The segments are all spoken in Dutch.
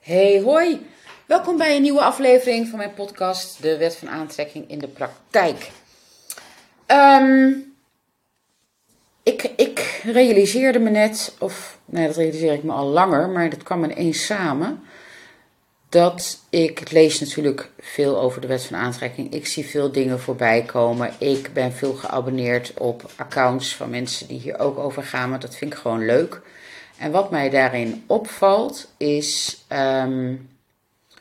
Hey, hoi. Welkom bij een nieuwe aflevering van mijn podcast De Wet van Aantrekking in de Praktijk. Ehm, ik, ik realiseerde me net, of nee, dat realiseer ik me al langer, maar dat kwam ineens samen. Dat ik lees natuurlijk veel over de wet van aantrekking. Ik zie veel dingen voorbij komen. Ik ben veel geabonneerd op accounts van mensen die hier ook over gaan. Maar dat vind ik gewoon leuk. En wat mij daarin opvalt is ehm,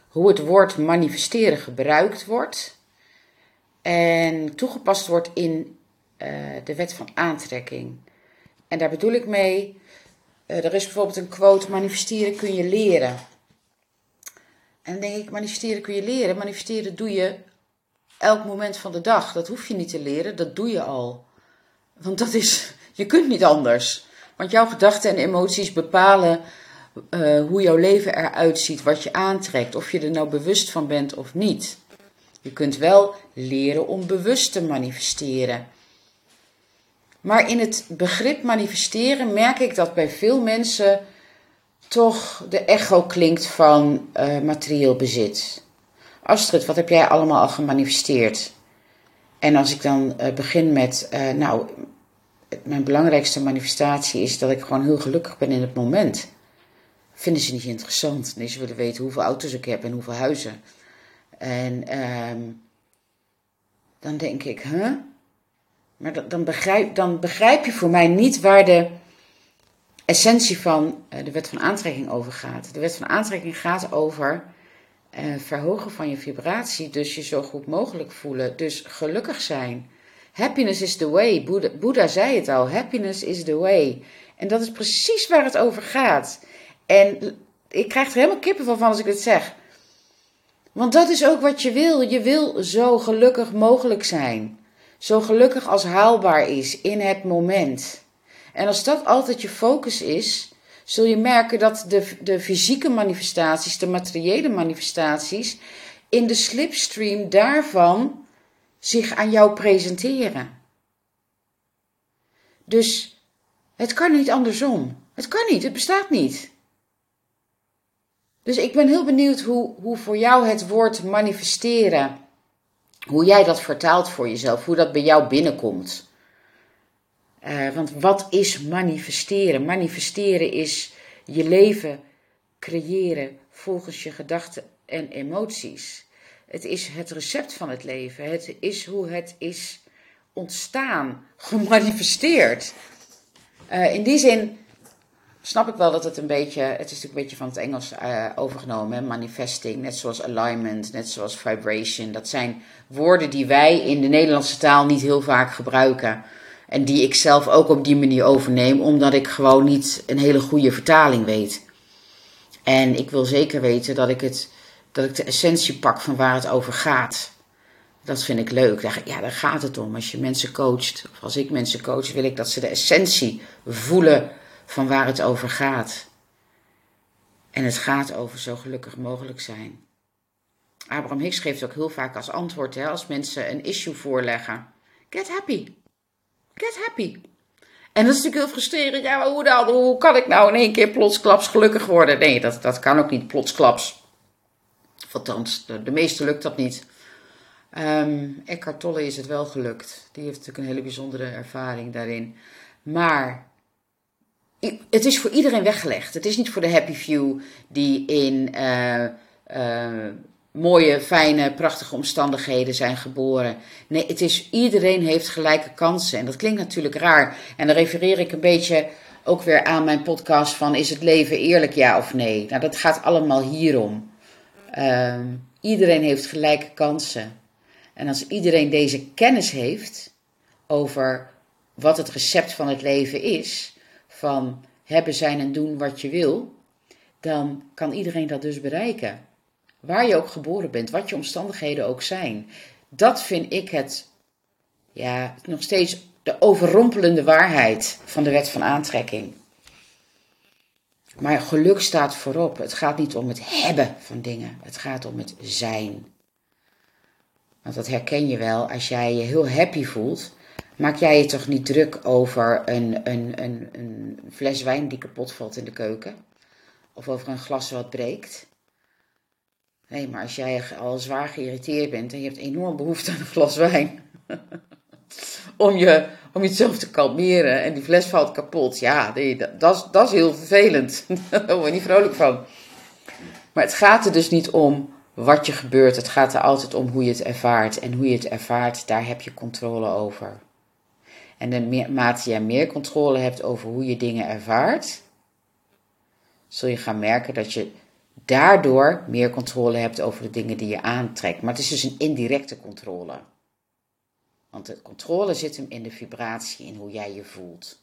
hoe het woord manifesteren gebruikt wordt en toegepast wordt in uh, de wet van aantrekking. En daar bedoel ik mee, uh, er is bijvoorbeeld een quote: manifesteren kun je leren. En dan denk ik, manifesteren kun je leren. Manifesteren doe je elk moment van de dag. Dat hoef je niet te leren, dat doe je al. Want dat is, je kunt niet anders. Want jouw gedachten en emoties bepalen uh, hoe jouw leven eruit ziet, wat je aantrekt, of je er nou bewust van bent of niet. Je kunt wel leren om bewust te manifesteren. Maar in het begrip manifesteren merk ik dat bij veel mensen toch de echo klinkt van uh, materieel bezit. Astrid, wat heb jij allemaal al gemanifesteerd? En als ik dan uh, begin met, nou, mijn belangrijkste manifestatie is dat ik gewoon heel gelukkig ben in het moment. Vinden ze niet interessant. Nee, ze willen weten hoeveel auto's ik heb en hoeveel huizen. En um, dan denk ik, huh? Maar dan, dan, begrijp, dan begrijp je voor mij niet waar de essentie van uh, de wet van aantrekking over gaat. De wet van aantrekking gaat over uh, verhogen van je vibratie, dus je zo goed mogelijk voelen, dus gelukkig zijn. Happiness is the way. Boeddha, zei het al. Happiness is the way. En dat is precies waar het over gaat. En ik krijg er helemaal kippenvel van als ik het zeg. Want dat is ook wat je wil. Je wil zo gelukkig mogelijk zijn. Zo gelukkig als haalbaar is in het moment. En als dat altijd je focus is, zul je merken dat de, de fysieke manifestaties, de materiële manifestaties, in de slipstream daarvan zich aan jou presenteren. Dus het kan niet andersom. Het kan niet, het bestaat niet. Dus ik ben heel benieuwd hoe, hoe voor jou het woord manifesteren, hoe jij dat vertaalt voor jezelf, hoe dat bij jou binnenkomt. Uh, want wat is manifesteren? Manifesteren is je leven creëren volgens je gedachten en emoties. Het is het recept van het leven. Het is hoe het is ontstaan, gemanifesteerd. Uh, in die zin snap ik wel dat het een beetje, het is natuurlijk een beetje van het Engels uh, overgenomen, manifesting, net zoals alignment, net zoals vibration. Dat zijn woorden die wij in de Nederlandse taal niet heel vaak gebruiken. En die ik zelf ook op die manier overneem, omdat ik gewoon niet een hele goede vertaling weet. En ik wil zeker weten dat ik het dat ik de essentie pak van waar het over gaat. Dat vind ik leuk. Ja, daar gaat het om. Als je mensen coacht, of als ik mensen coach, wil ik dat ze de essentie voelen van waar het over gaat. En het gaat over zo gelukkig mogelijk zijn. Abraham Hicks geeft ook heel vaak als antwoord, hè, als mensen een issue voorleggen: Get happy. Get happy. En dat is natuurlijk heel frustrerend. Ja, maar hoe dan? Hoe kan ik nou in één keer plotsklaps gelukkig worden? Nee, dat, dat kan ook niet plotsklaps. Althans, de, meeste lukt dat niet. Um, Eckhart Tolle is het wel gelukt. Die heeft natuurlijk een hele bijzondere ervaring daarin. Maar het is voor iedereen weggelegd. Het is niet voor de happy few die in uh, uh, mooie, fijne, prachtige omstandigheden zijn geboren. Nee, het is iedereen heeft gelijke kansen. En dat klinkt natuurlijk raar. En dan refereer ik een beetje ook weer aan mijn podcast van is het leven eerlijk ja of nee? Nou, dat gaat allemaal hierom. Uh, iedereen heeft gelijke kansen. En als iedereen deze kennis heeft over wat het recept van het leven is, van hebben, zijn en doen wat je wil, dan kan iedereen dat dus bereiken. Waar je ook geboren bent, wat je omstandigheden ook zijn. Dat vind ik het, ja, nog steeds de overrompelende waarheid van de wet van aantrekking. Maar geluk staat voorop. Het gaat niet om het hebben van dingen. Het gaat om het zijn. Want dat herken je wel. Als jij je heel happy voelt, maak jij je toch niet druk over een, een, een, een fles wijn die kapot valt in de keuken. Of over een glas wat breekt. Nee, maar als jij al zwaar geïrriteerd bent en je hebt enorm behoefte aan een glas wijn. om, je, om jezelf te kalmeren en die fles valt kapot. Ja, dat, dat, is, dat is heel vervelend. Daar word je niet vrolijk van. Maar het gaat er dus niet om wat je gebeurt. Het gaat er altijd om hoe je het ervaart. En hoe je het ervaart, daar heb je controle over. En de mate je meer controle hebt over hoe je dingen ervaart, zul je gaan merken dat je daardoor meer controle hebt over de dingen die je aantrekt. Maar het is dus een indirecte controle. Want de controle zit hem in de vibratie, in hoe jij je voelt.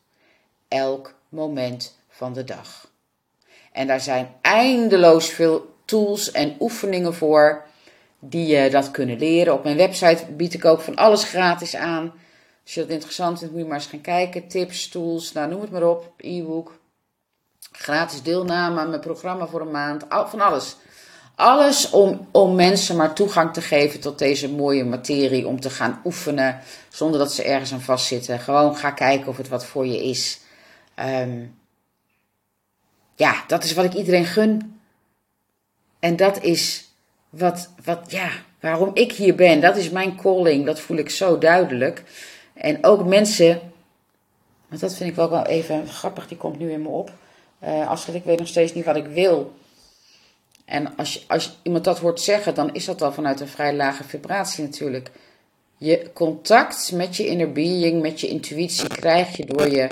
Elk moment van de dag. En daar zijn eindeloos veel tools en oefeningen voor die je dat kunnen leren. Op mijn website bied ik ook van alles gratis aan. Als je dat interessant vindt, moet je maar eens gaan kijken. Tips, tools, nou noem het maar op. E-book. Gratis deelname aan mijn programma voor een maand. Van alles. Alles om, om mensen maar toegang te geven tot deze mooie materie. Om te gaan oefenen zonder dat ze ergens aan vastzitten. Gewoon ga kijken of het wat voor je is. Ehm, ja, dat is wat ik iedereen gun. En dat is wat, wat, ja, waarom ik hier ben. Dat is mijn calling. Dat voel ik zo duidelijk. En ook mensen, want dat vind ik wel, wel even grappig, die komt nu in me op. Uh, ik weet nog steeds niet wat ik wil. En als, als iemand dat hoort zeggen, dan is dat al vanuit een vrij lage vibratie natuurlijk. Je contact met je inner being, met je intuïtie, krijg je door je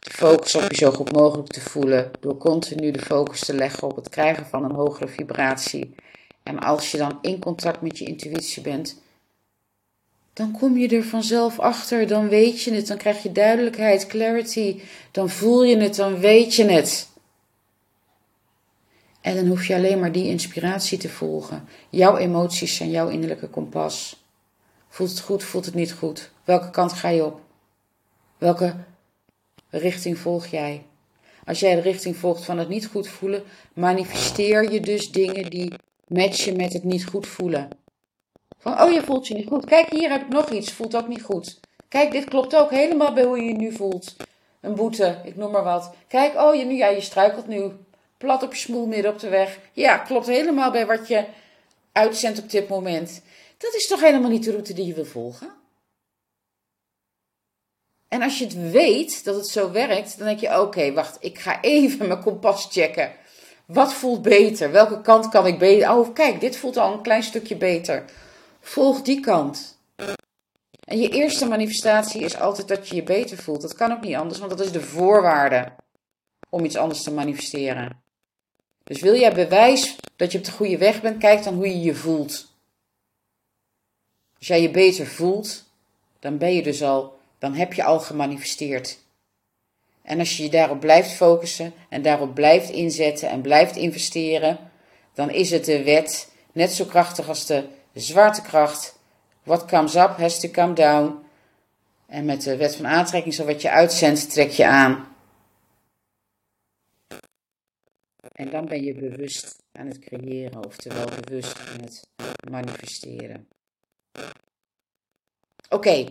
te focussen op je zo goed mogelijk te voelen. Door continu de focus te leggen op het krijgen van een hogere vibratie. En als je dan in contact met je intuïtie bent, dan kom je er vanzelf achter, dan weet je het, dan krijg je duidelijkheid, clarity, dan voel je het, dan weet je het. En dan hoef je alleen maar die inspiratie te volgen. Jouw emoties zijn jouw innerlijke kompas. Voelt het goed, voelt het niet goed? Welke kant ga je op? Welke richting volg jij? Als jij de richting volgt van het niet goed voelen, manifesteer je dus dingen die matchen met het niet goed voelen. Van, oh, je voelt je niet goed. Kijk, hier heb ik nog iets. Voelt ook niet goed. Kijk, dit klopt ook helemaal bij hoe je je nu voelt. Een boete, ik noem maar wat. Kijk, oh, je, nu, ja, je struikelt nu. Plat op je smoel midden op de weg. Ja, klopt helemaal bij wat je uitzendt op dit moment. Dat is toch helemaal niet de route die je wil volgen? En als je het weet dat het zo werkt, dan denk je: oké, wacht, ik ga even mijn kompas checken. Wat voelt beter? Welke kant kan ik beter? Oh, kijk, dit voelt al een klein stukje beter. Volg die kant. En je eerste manifestatie is altijd dat je je beter voelt. Dat kan ook niet anders, want dat is de voorwaarde om iets anders te manifesteren. Dus wil jij bewijs dat je op de goede weg bent, kijk dan hoe je je voelt. Als jij je beter voelt, dan ben je dus al, dan heb je al gemanifesteerd. En als je je daarop blijft focussen en daarop blijft inzetten en blijft investeren, dan is het de wet net zo krachtig als de zwaartekracht. What comes up has to come down. En met de wet van aantrekking, zo wat je uitzendt, trek je aan. En dan ben je bewust aan het creëren, oftewel bewust aan het manifesteren. Oké,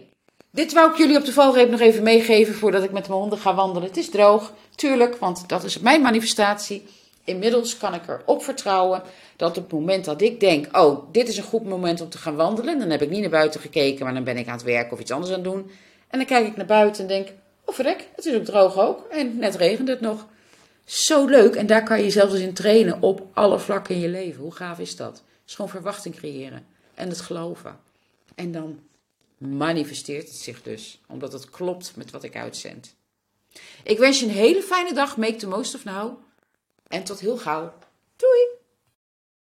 dit wou ik jullie op de valreep nog even meegeven voordat ik met mijn honden ga wandelen. Het is droog, tuurlijk, want dat is mijn manifestatie. Inmiddels kan ik erop vertrouwen dat op het moment dat ik denk: oh, dit is een goed moment om te gaan wandelen, dan heb ik niet naar buiten gekeken, maar dan ben ik aan het werken of iets anders aan het doen. En dan kijk ik naar buiten en denk: oh, verrek, het is ook droog ook. En net regent het nog. Zo leuk. En daar kan je zelfs in trainen op alle vlakken in je leven. Hoe gaaf is dat? Het is gewoon verwachting creëren en het geloven. En dan manifesteert het zich dus, omdat het klopt met wat ik uitzend. Ik wens je een hele fijne dag. Make the most of now. En tot heel gauw. Doei!